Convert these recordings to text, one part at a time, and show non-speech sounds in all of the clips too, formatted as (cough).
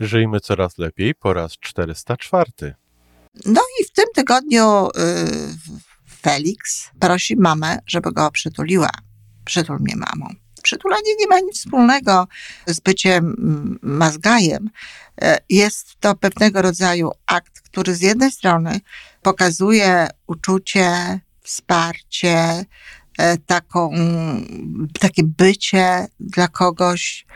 Żyjmy coraz lepiej po raz 404. No i w tym tygodniu y, Felix prosi mamę, żeby go przytuliła. Przytul mnie mamą. Przytulanie nie ma nic wspólnego z byciem mm, mazgajem. E, Jest to pewnego rodzaju akt, który z jednej strony pokazuje uczucie, wsparcie, e, taką, takie bycie dla kogoś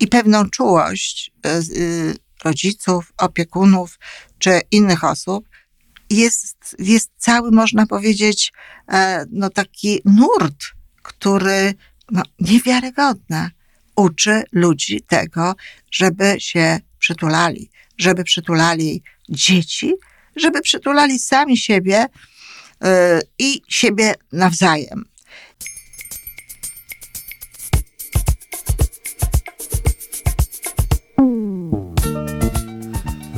i pewną czułość e, y, rodziców, opiekunów czy innych osób. Jest, jest cały, można powiedzieć, e, no taki nurt, który no, niewiarygodny uczy ludzi tego, żeby się przytulali, żeby przytulali dzieci, żeby przytulali sami siebie e, i siebie nawzajem.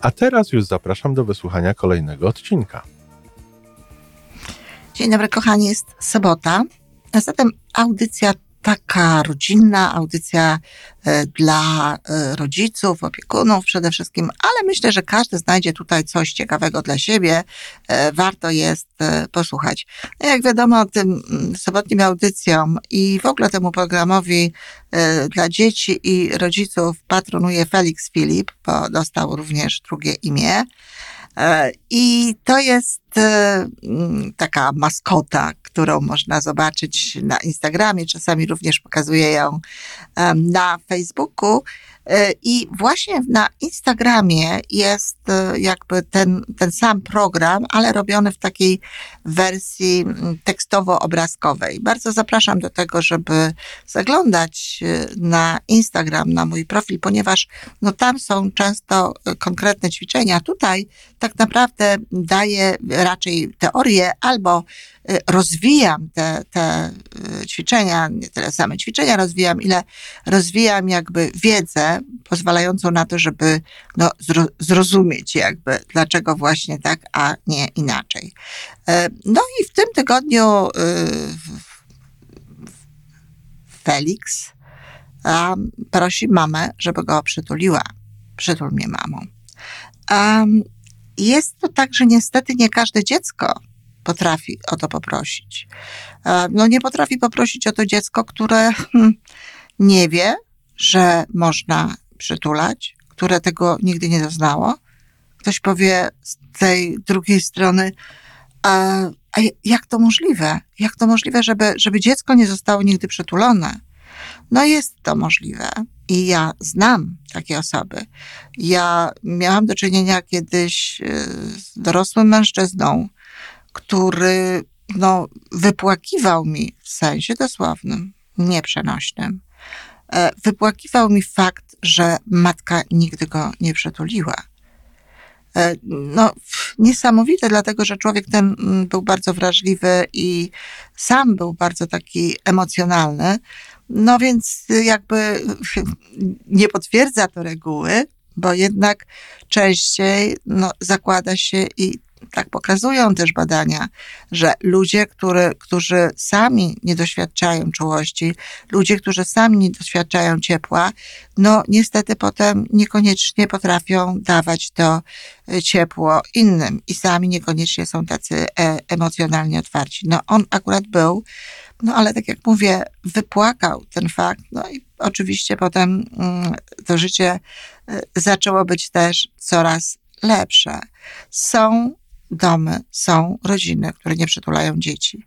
A teraz już zapraszam do wysłuchania kolejnego odcinka. Dzień dobry, kochani, jest sobota. A zatem audycja taka rodzinna, audycja e, dla e, rodziców, opiekunów przede wszystkim, ale myślę, że każdy znajdzie tutaj coś ciekawego dla siebie. E, Warto jest posłuchać. No jak wiadomo, tym mm, sobotnim audycjom i w ogóle temu programowi dla dzieci i rodziców patronuje Felix Filip, bo dostał również drugie imię. I to jest taka maskota, którą można zobaczyć na Instagramie, czasami również pokazuję ją na Facebooku. E, I właśnie na Instagramie jest e, jakby ten, ten sam program, ale robiony w takiej wersji mm, tekstowo-obrazkowej. Bardzo zapraszam do tego, żeby zaglądać na Instagram, na mój profil, ponieważ no, tam są często konkretne ćwiczenia. Tutaj tak naprawdę daję raczej teorię albo y, rozwijam te, te y, ćwiczenia, nie tyle same ćwiczenia rozwijam, ile rozwijam jakby wiedzę pozwalającą na to, żeby no, zro, zrozumieć jakby dlaczego właśnie tak, a nie inaczej. E, No i w tym tygodniu y, Felix prosi mamę, żeby go przytuliła. Przytul mnie mamą. Jest to tak, że niestety nie każde dziecko potrafi o to poprosić. E, No nie potrafi poprosić o to dziecko, które hmm, nie wie, że można przytulać, które tego nigdy nie doznało. Ktoś powie z tej drugiej strony, a, a jak to możliwe? Jak to możliwe, żeby, żeby dziecko nie zostało nigdy przytulone? No jest to możliwe i ja znam takie osoby. Ja miałam do czynienia kiedyś y, z dorosłym mężczyzną, który no, wypłakiwał mi w sensie dosłownym, nieprzenośnym, e, wypłakiwał mi fakt, że matka nigdy go nie przytuliła. E, No, niesamowite, dlatego że człowiek ten był bardzo wrażliwy i sam był bardzo taki emocjonalny. No więc y, jakby nie potwierdza to reguły, bo jednak częściej no, zakłada się i tak pokazują też badania, że ludzie, który, którzy sami nie doświadczają czułości, ludzie, którzy sami nie doświadczają ciepła, no niestety potem niekoniecznie potrafią dawać to y, ciepło innym i sami niekoniecznie są tacy e, emocjonalnie otwarci. No on akurat był, no ale tak jak mówię, wypłakał ten fakt, no i oczywiście potem mm, to życie y, zaczęło być też coraz lepsze. Są domy, są rodziny, które nie przytulają dzieci.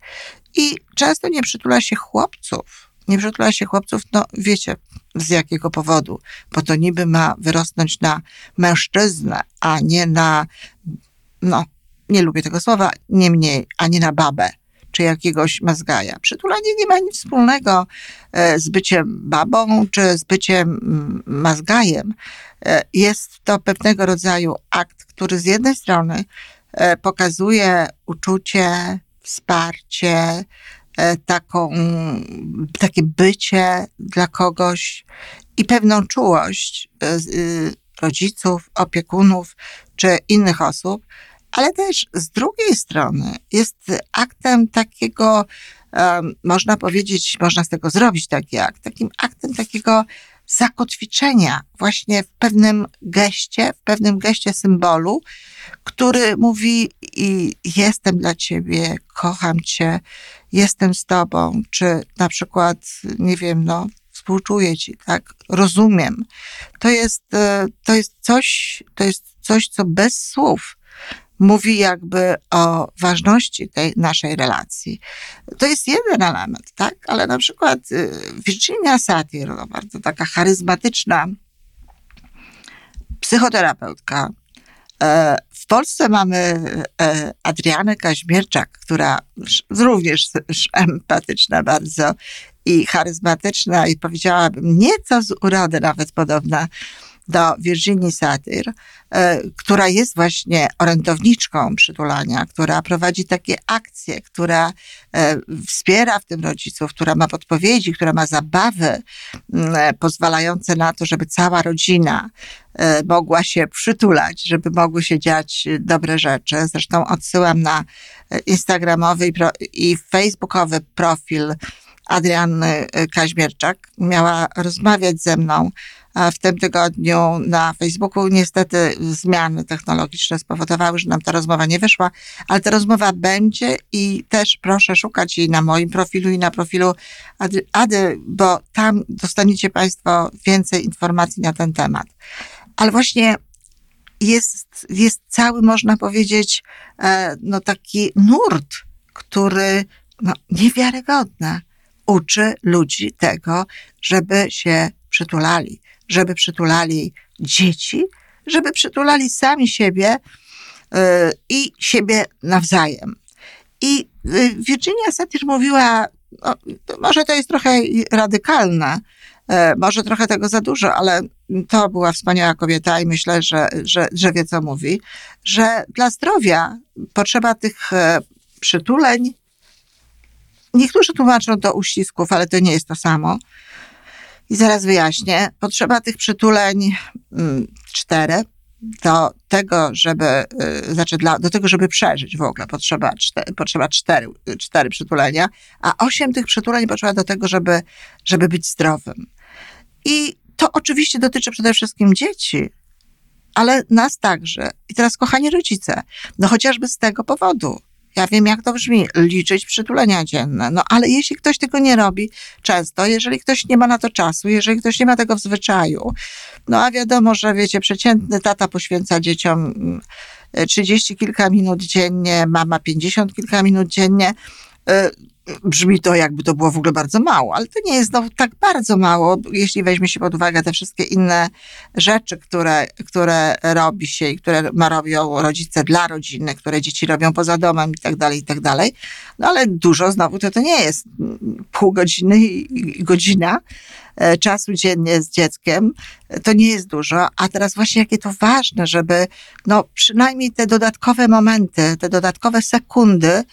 I często nie przytula się chłopców. Nie przytula się chłopców, no wiecie z jakiego powodu, bo to niby ma wyrosnąć na mężczyznę, a nie na, no nie lubię tego słowa, niemniej, a nie na babę czy jakiegoś mazgaja. Przytulanie nie ma nic wspólnego e, z byciem babą, czy z byciem mm, mazgajem. E, jest to pewnego rodzaju akt, który z jednej strony pokazuje uczucie, wsparcie, taką, takie bycie dla kogoś i pewną czułość y, rodziców, opiekunów czy innych osób, ale też z drugiej strony jest aktem takiego, można powiedzieć, można z tego zrobić taki akt, takim aktem takiego zakotwiczenia właśnie w pewnym geście, w pewnym geście symbolu, który mówi i jestem dla ciebie, kocham cię, jestem z tobą, czy na przykład, nie wiem, no, współczuję ci, tak, rozumiem. To jest, e, to jest coś, to jest coś, co bez słów mówi jakby o ważności tej naszej relacji. To jest jeden element, tak? Ale na przykład y, Virginia Satir, no bardzo taka charyzmatyczna psychoterapeutka. E, w Polsce mamy e, Adrianę Kaźmierczak, która również empatyczna bardzo i charyzmatyczna i powiedziałabym nieco z urody nawet podobna do Virginii Satyr, e, która jest właśnie orędowniczką przytulania, która prowadzi takie akcje, która e, wspiera w tym rodziców, która ma podpowiedzi, która ma zabawy e, pozwalające na to, żeby cała rodzina mogła się przytulać, żeby mogły się dziać dobre rzeczy. Zresztą odsyłam na instagramowy i facebookowy profil Adrianny Kaźmierczak. Miała rozmawiać ze mną w tym tygodniu na Facebooku. Niestety zmiany technologiczne spowodowały, że nam ta rozmowa nie wyszła, ale ta rozmowa będzie i też proszę szukać jej na moim profilu i na profilu Ady, Ady bo tam dostaniecie Państwo więcej informacji na ten temat. Ale właśnie jest, jest cały, można powiedzieć, e, no taki nurt, który no, niewiarygodny uczy ludzi tego, żeby się przytulali, żeby przytulali dzieci, żeby przytulali sami siebie yy, i siebie nawzajem. I yy, Virginia Satir mówiła, no, może to jest trochę radykalne, yy, może trochę tego za dużo, ale to była wspaniała kobieta i myślę, że, że, że wie, co mówi, że dla zdrowia potrzeba tych przytuleń. Niektórzy tłumaczą to uścisków, ale to nie jest to samo. I zaraz wyjaśnię. Potrzeba tych przytuleń mm, cztery. Do tego, żeby, y, znaczy dla, do tego, żeby przeżyć w ogóle, potrzeba, cztery, potrzeba cztery, cztery przytulenia, a osiem tych przytuleń potrzeba do tego, żeby, żeby być zdrowym. I to oczywiście dotyczy przede wszystkim dzieci, ale nas także. I teraz, kochani rodzice, no chociażby z tego powodu, ja wiem, jak to brzmi, liczyć przytulenia dzienne. No ale jeśli ktoś tego nie robi często, jeżeli ktoś nie ma na to czasu, jeżeli ktoś nie ma tego w zwyczaju, no a wiadomo, że wiecie, przeciętny tata poświęca dzieciom 30 mm, kilka minut dziennie, mama 50 kilka minut dziennie, y, brzmi to, jakby to było w ogóle bardzo mało, ale to nie jest no, tak bardzo mało, jeśli weźmie się pod uwagę te wszystkie inne rzeczy, które, które robi się i które ma robią rodzice dla rodziny, które dzieci robią poza domem i tak dalej, i tak dalej. No ale dużo znowu to, to nie jest pół godziny i godzina czasu dziennie z dzieckiem, to nie jest dużo, a teraz właśnie jakie to ważne, żeby no przynajmniej te dodatkowe momenty, te dodatkowe sekundy,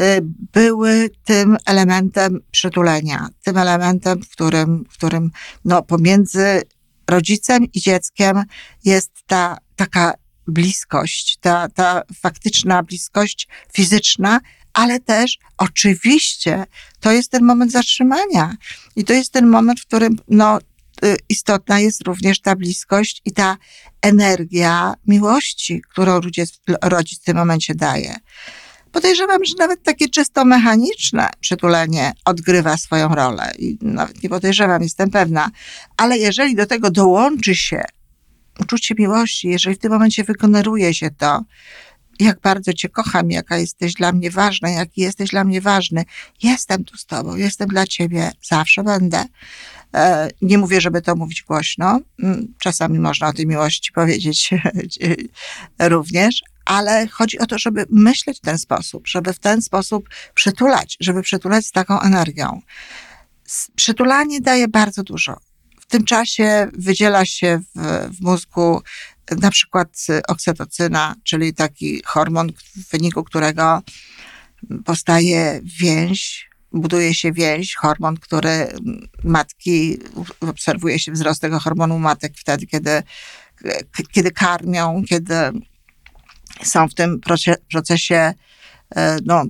Y, były tym elementem przytulenia, tym elementem, w którym, w którym no, pomiędzy rodzicem i dzieckiem jest ta taka bliskość, ta, ta faktyczna bliskość fizyczna, ale też oczywiście to jest ten moment zatrzymania. I to jest ten moment, w którym no, y, istotna jest również ta bliskość i ta energia miłości, którą rodzic w tym momencie daje. Podejrzewam, że nawet takie czysto mechaniczne przytulenie odgrywa swoją rolę. I nawet nie podejrzewam, jestem pewna. Ale jeżeli do tego dołączy się uczucie miłości, jeżeli w tym momencie wygeneruje się to, jak bardzo Cię kocham, jaka jesteś dla mnie ważna, jaki jesteś dla mnie ważny. Jestem tu z Tobą, jestem dla Ciebie, zawsze będę. E, nie mówię, żeby to mówić głośno. Mm, czasami można o tej miłości powiedzieć (laughs) również, ale chodzi o to, żeby myśleć w ten sposób, żeby w ten sposób przytulać, żeby przytulać z taką energią. Przytulanie daje bardzo dużo. W tym czasie wydziela się w, w mózgu na przykład oksytocyna, czyli taki hormon, w wyniku którego powstaje więź, buduje się więź, hormon, który matki, obserwuje się wzrost tego hormonu matek wtedy, kiedy, kiedy karmią, kiedy są w tym procesie e, no,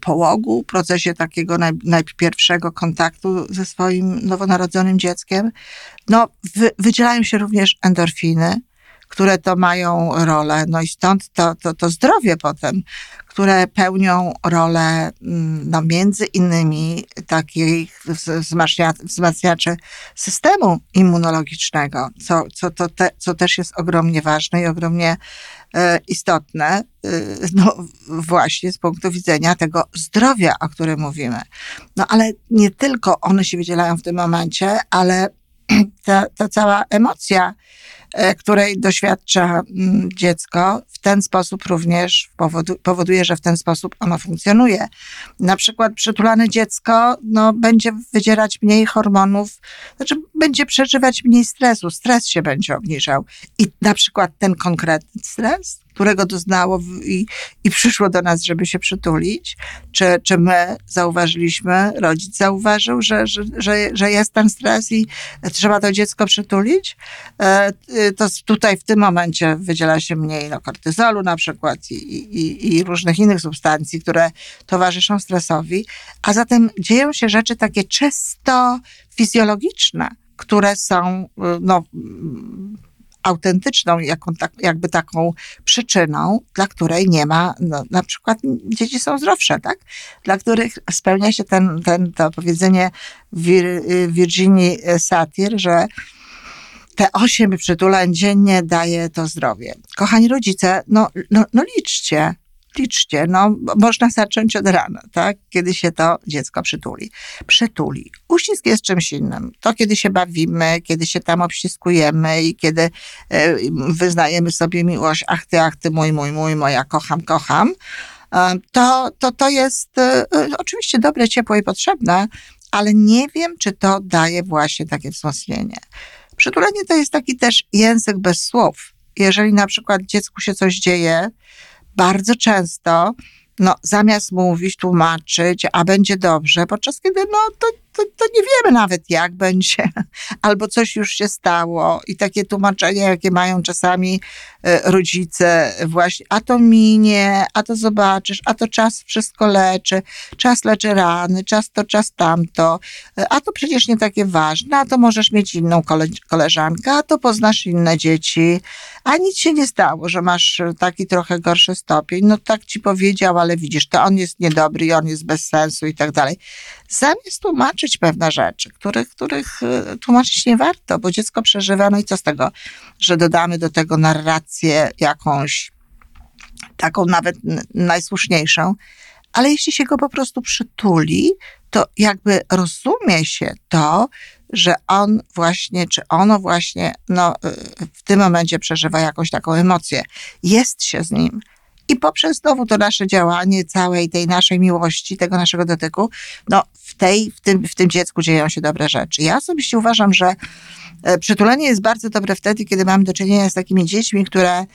połogu, procesie takiego naj, najpierwszego kontaktu ze swoim nowonarodzonym dzieckiem. No, wy, wydzielają się również endorfiny, które to mają rolę. No i stąd to, to, to zdrowie potem, które pełnią rolę mm, no, między innymi takich wzmacniaczy systemu immunologicznego, co, co, to te, co też jest ogromnie ważne i ogromnie e, istotne, e, no właśnie z punktu widzenia tego zdrowia, o którym mówimy. No ale nie tylko one się wydzielają w tym momencie, ale (clears throat) ta, ta cała emocja, której doświadcza mm, dziecko, w ten sposób również powoduje, że w ten sposób ono funkcjonuje. Na przykład przytulane dziecko no, będzie wydzierać mniej hormonów, znaczy będzie przeżywać mniej stresu, stres się będzie obniżał. I na przykład ten konkretny stres którego doznało i, i przyszło do nas, żeby się przytulić? Czy, czy my zauważyliśmy, rodzic zauważył, że, że, że, że jest ten stres i trzeba to dziecko przytulić? E, to tutaj w tym momencie wydziela się mniej no, kortyzolu na przykład i, i, i różnych innych substancji, które towarzyszą stresowi. A zatem dzieją się rzeczy takie czysto fizjologiczne, które są no, autentyczną, jaką, tak, jakby taką przyczyną, dla której nie ma, no, na przykład dzieci są zdrowsze, tak? Dla których spełnia się ten, ten, to powiedzenie Vir, Virginii Satir, że te osiem przytulań dziennie daje to zdrowie. Kochani rodzice, no, no, no liczcie, liczcie, no, można zacząć od rana, tak? Kiedy się to dziecko przytuli. Przytuli. Uścisk jest czymś innym. To, kiedy się bawimy, kiedy się tam obściskujemy i kiedy e, wyznajemy sobie miłość, ach ty, ach ty, mój, mój, mój, moja, kocham, kocham, e, to, to, to jest e, oczywiście dobre, ciepłe i potrzebne, ale nie wiem, czy to daje właśnie takie wzmocnienie. Przytulenie to jest taki też język bez słów. Jeżeli na przykład dziecku się coś dzieje, bardzo często, no, zamiast mówić, tłumaczyć, a będzie dobrze, podczas kiedy, no, to to, to nie wiemy nawet, jak będzie, (laughs) albo coś już się stało. I takie tłumaczenia, jakie mają czasami e, rodzice, właśnie, a to minie, a to zobaczysz, a to czas wszystko leczy, czas leczy rany, czas to, czas tamto, e, a to przecież nie takie ważne, a to możesz mieć inną kole koleżankę, a to poznasz inne dzieci, a nic się nie stało, że masz taki trochę gorszy stopień. No tak ci powiedział, ale widzisz, to on jest niedobry on jest bez sensu i tak dalej. Zamiast tłumaczyć, pewne rzeczy, których, których y, tłumaczyć nie warto, bo dziecko przeżywa, no i co z tego, że dodamy do tego narrację jakąś taką nawet najsłuszniejszą, ale jeśli się go po prostu przytuli, to jakby rozumie się to, że on właśnie, czy ono właśnie, no, y, w tym momencie przeżywa jakąś taką emocję. Jest się z nim, i poprzez znowu to nasze działanie, całej tej naszej miłości, tego naszego dotyku, no w, tej, w, tym, w tym dziecku dzieją się dobre rzeczy. Ja osobiście uważam, że e, przytulenie jest bardzo dobre wtedy, kiedy mamy do czynienia z takimi dziećmi, które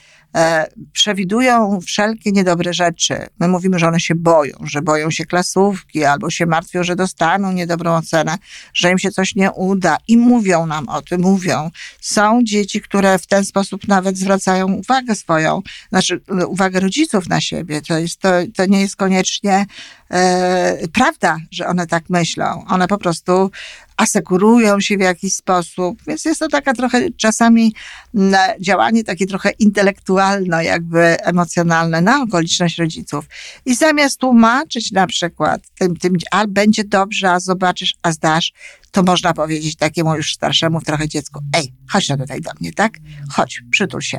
przewidują wszelkie niedobre rzeczy. My mówimy, że one się boją, że boją się klasówki albo się martwią, że dostaną niedobrą ocenę, że im się coś nie uda i mówią nam o tym, mówią. Są dzieci, które w ten sposób nawet zwracają uwagę swoją, znaczy uwagę rodziców na siebie. To, jest, to, to nie jest koniecznie e, prawda, że one tak myślą. One po prostu asekurują się w jakiś sposób, więc jest to taka trochę czasami działanie takie trochę intelektualne, jakby emocjonalne na okoliczność rodziców. I zamiast tłumaczyć na przykład tym, tym a będzie dobrze, a zobaczysz, a zdasz, to można powiedzieć takiemu już starszemu trochę dziecku, ej, chodź no tutaj do mnie, tak? Chodź, przytul się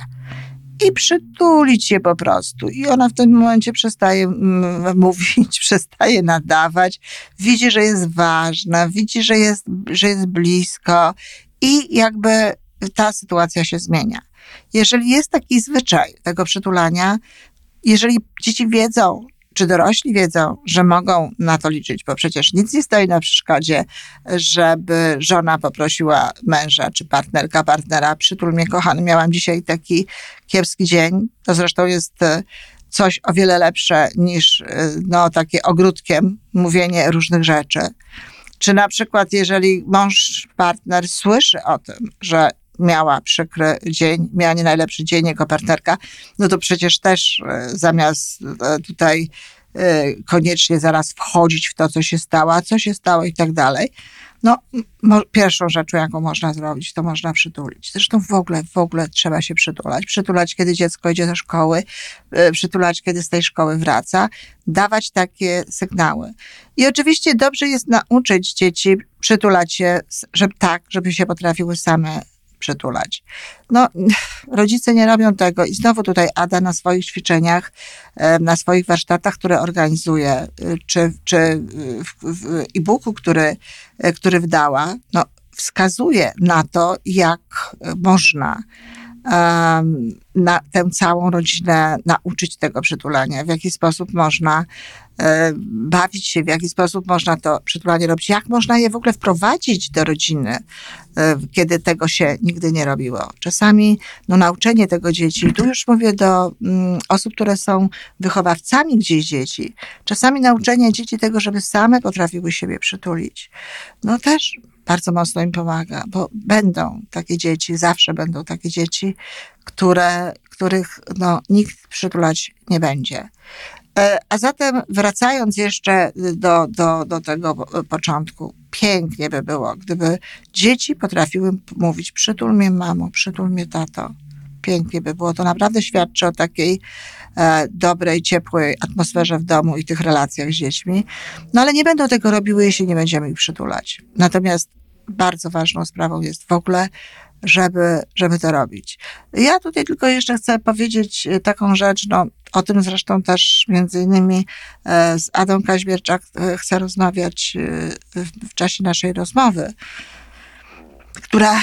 i przytulić je po prostu. I ona w tym momencie przestaje mm, (laughs) mówić, przestaje nadawać, widzi, że jest ważna, widzi, że jest, że jest blisko i jakby ta sytuacja się zmienia. Jeżeli jest taki zwyczaj tego przytulania, jeżeli dzieci wiedzą, czy dorośli wiedzą, że mogą na to liczyć, bo przecież nic nie stoi na przeszkodzie, żeby żona poprosiła męża, czy partnerka, partnera, przytul mnie kochany, miałam dzisiaj taki kiepski dzień, to zresztą jest e, coś o wiele lepsze niż e, no, takie ogródkiem mówienie różnych rzeczy. Czy na przykład, jeżeli mąż, partner słyszy o tym, że miała przykry dzień, miała nie najlepszy dzień jego partnerka, no to przecież też e, zamiast e, tutaj e, koniecznie zaraz wchodzić w to, co się stało, a co się stało i tak dalej, no, pierwszą rzeczą, jaką można zrobić, to można przytulić. Zresztą w ogóle, w ogóle trzeba się przytulać. Przytulać, kiedy dziecko idzie do szkoły, przytulać, kiedy z tej szkoły wraca, dawać takie sygnały. I oczywiście dobrze jest nauczyć dzieci przytulać się, żeby tak, żeby się potrafiły same przytulać. No, (laughs) rodzice nie robią tego i znowu tutaj Ada na swoich ćwiczeniach, na swoich warsztatach, które organizuje, y, czy, czy w, w e-booku, który, e, który wdała, no, wskazuje na to, jak można na tę całą rodzinę nauczyć tego przytulania, w jaki sposób można bawić się, w jaki sposób można to przytulanie robić, jak można je w ogóle wprowadzić do rodziny, kiedy tego się nigdy nie robiło. Czasami no, nauczenie tego dzieci, tu już mówię do mm, osób, które są wychowawcami gdzieś dzieci, czasami nauczenie dzieci tego, żeby same potrafiły siebie przytulić, no też bardzo mocno im pomaga, bo będą takie dzieci, zawsze będą takie dzieci, które, których no, nikt przytulać nie będzie. E, a zatem wracając jeszcze do, do, do tego początku, pięknie by było, gdyby dzieci potrafiły mówić przytul mnie mamo, przytul mnie tato. Pięknie by było. To naprawdę świadczy o takiej e, dobrej, ciepłej atmosferze w domu i tych relacjach z dziećmi. No ale nie będą tego robiły, jeśli nie będziemy ich przytulać. Natomiast bardzo ważną sprawą jest w ogóle, żeby, żeby to robić. Ja tutaj tylko jeszcze chcę powiedzieć e, taką rzecz, no, o tym zresztą też między innymi e, z Adą Kaźmierczak e, chcę rozmawiać w czasie naszej rozmowy, która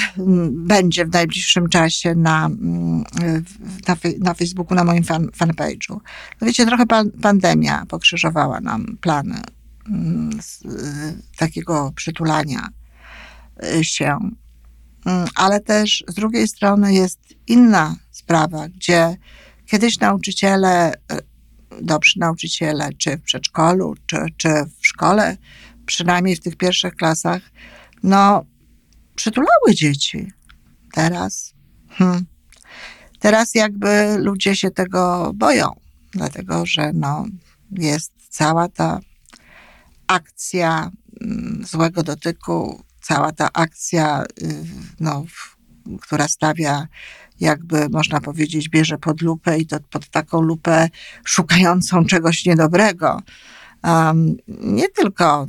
będzie w najbliższym czasie na, na, na Facebooku, na moim fan, fanpage'u. No wiecie, trochę pan, pandemia pokrzyżowała nam plany z, takiego przytulania się. Mm, ale też z drugiej strony jest inna sprawa, gdzie kiedyś nauczyciele, e, dobrzy nauczyciele, czy w przedszkolu, czy, czy w szkole, przynajmniej w tych pierwszych klasach, no, przytulały dzieci. Teraz, hmm, teraz jakby ludzie się tego boją, dlatego że no, jest cała ta akcja mm, złego dotyku, cała ta akcja, y, no, która stawia, jakby można powiedzieć, bierze pod lupę i to pod taką lupę szukającą czegoś niedobrego. Um, nie tylko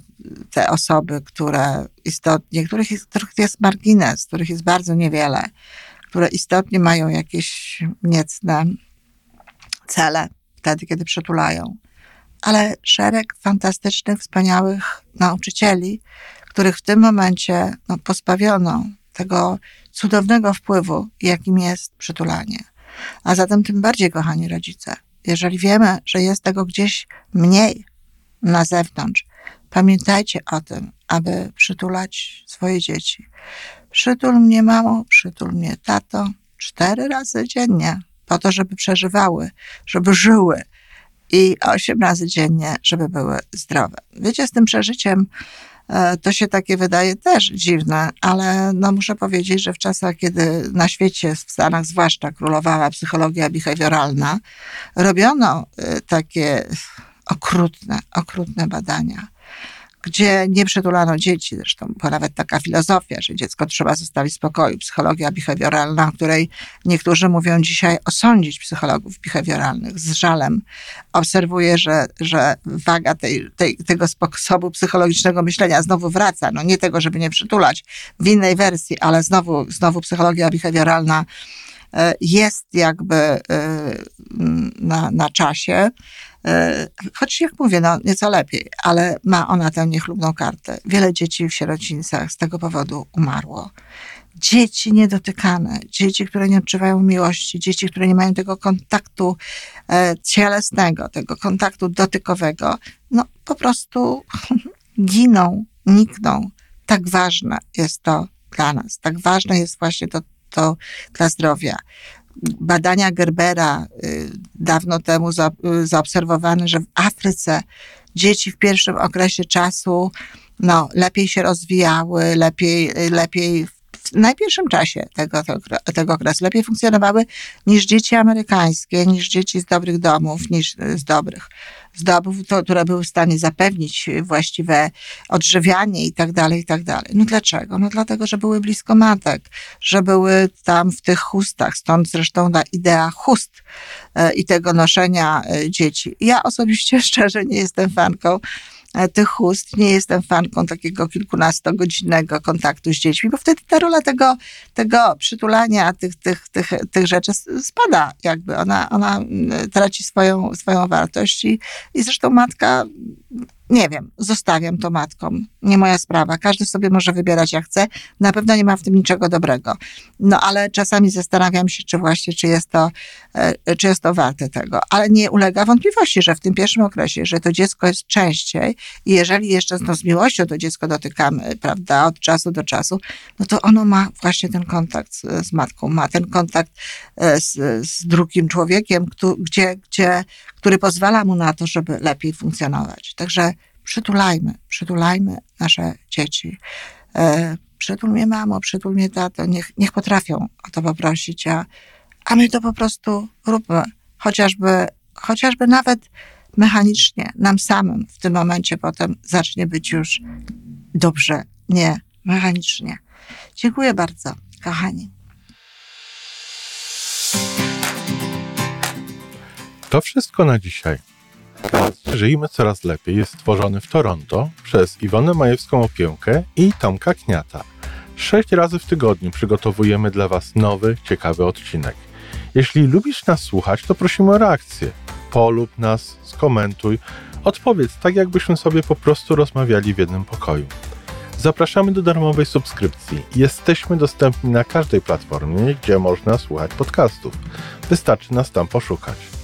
te osoby, które istotnie, których jest, których jest margines, których jest bardzo niewiele, które istotnie mają jakieś niecne cele wtedy, kiedy przytulają, ale szereg fantastycznych, wspaniałych nauczycieli, których w tym momencie no, pozbawiono tego cudownego wpływu, jakim jest przytulanie. A zatem tym bardziej, kochani rodzice, jeżeli wiemy, że jest tego gdzieś mniej na zewnątrz, pamiętajcie o tym, aby przytulać swoje dzieci. Przytul mnie mamo, przytul mnie tato, cztery razy dziennie, po to, żeby przeżywały, żeby żyły i osiem razy dziennie, żeby były zdrowe. Wiecie, z tym przeżyciem E, to się takie wydaje też dziwne, ale no muszę powiedzieć, że w czasach, kiedy na świecie, w Stanach zwłaszcza, królowała psychologia behawioralna, robiono e, takie okrutne, okrutne badania gdzie nie przytulano dzieci. Zresztą była nawet taka filozofia, że dziecko trzeba zostawić w spokoju. Psychologia behawioralna, o której niektórzy mówią dzisiaj osądzić psychologów behawioralnych. Z żalem obserwuję, że, że waga tej, tej, tego sposobu psychologicznego myślenia znowu wraca. No nie tego, żeby nie przytulać w innej wersji, ale znowu, znowu psychologia behawioralna e, jest jakby e, na, na czasie. E, choć jak mówię, no nieco lepiej, ale ma ona tę niechlubną kartę. Wiele dzieci w sierocińcach z tego powodu umarło. dzieci niedotykane, dzieci, które nie odczuwają miłości, dzieci, które nie mają tego kontaktu e, cielesnego, tego kontaktu dotykowego, no po prostu (laughs) giną, nikną. Tak ważne jest to dla nas, tak ważne jest właśnie to, to dla zdrowia. Badania Gerbera y, dawno temu y, zaobserwowane, że w Afryce dzieci w pierwszym okresie czasu no, lepiej się rozwijały, lepiej, lepiej w najpierwszym czasie tego, tego okresu lepiej funkcjonowały niż dzieci amerykańskie, niż dzieci z dobrych domów, niż z dobrych z domów, to, które były w stanie zapewnić właściwe odżywianie i tak dalej, i tak dalej. No dlaczego? No dlatego, że były blisko matek, że były tam w tych chustach, stąd zresztą ta idea chust e, i tego noszenia e, dzieci. Ja osobiście (laughs) szczerze nie jestem fanką E, tych ust. Nie jestem fanką takiego kilkunastogodzinnego kontaktu z dziećmi, bo wtedy ta rola tego, tego przytulania, tych, tych, tych, tych rzeczy spada jakby. Ona, ona mm, traci swoją, swoją wartość i, i zresztą matka nie wiem, zostawiam to matkom. Nie moja sprawa. Każdy sobie może wybierać jak chce. Na pewno nie ma w tym niczego dobrego. No ale czasami zastanawiam się, czy właśnie, czy jest to, e, czy jest to warte tego. Ale nie ulega wątpliwości, że w tym pierwszym okresie, że to dziecko jest częściej i jeżeli jeszcze no, z miłością to dziecko dotykamy, prawda, od czasu do czasu, no to ono ma właśnie ten kontakt z, matką, ma ten kontakt e, z, z drugim człowiekiem, gdzie, gdzie, który pozwala mu na to, żeby lepiej funkcjonować. Także przytulajmy, przytulajmy nasze dzieci. E, przytul mnie mamo, przytul mnie tato, niech, niech potrafią o to poprosić, a, a my to po prostu róbmy. Chociażby, chociażby nawet mechanicznie, nam samym w tym momencie potem zacznie być już dobrze, nie mechanicznie. Dziękuję bardzo, kochani. To wszystko na dzisiaj. Żyjmy coraz lepiej jest stworzony w Toronto przez Iwonę Majewską Opiełkę i Tomka Kniata. Sześć razy w tygodniu przygotowujemy dla Was nowy, ciekawy odcinek. Jeśli lubisz nas słuchać, to prosimy o reakcję. Polub nas, skomentuj, odpowiedz tak, jakbyśmy sobie po prostu rozmawiali w jednym pokoju. Zapraszamy do darmowej subskrypcji. Jesteśmy dostępni na każdej platformie, gdzie można słuchać podcastów. Wystarczy nas tam poszukać.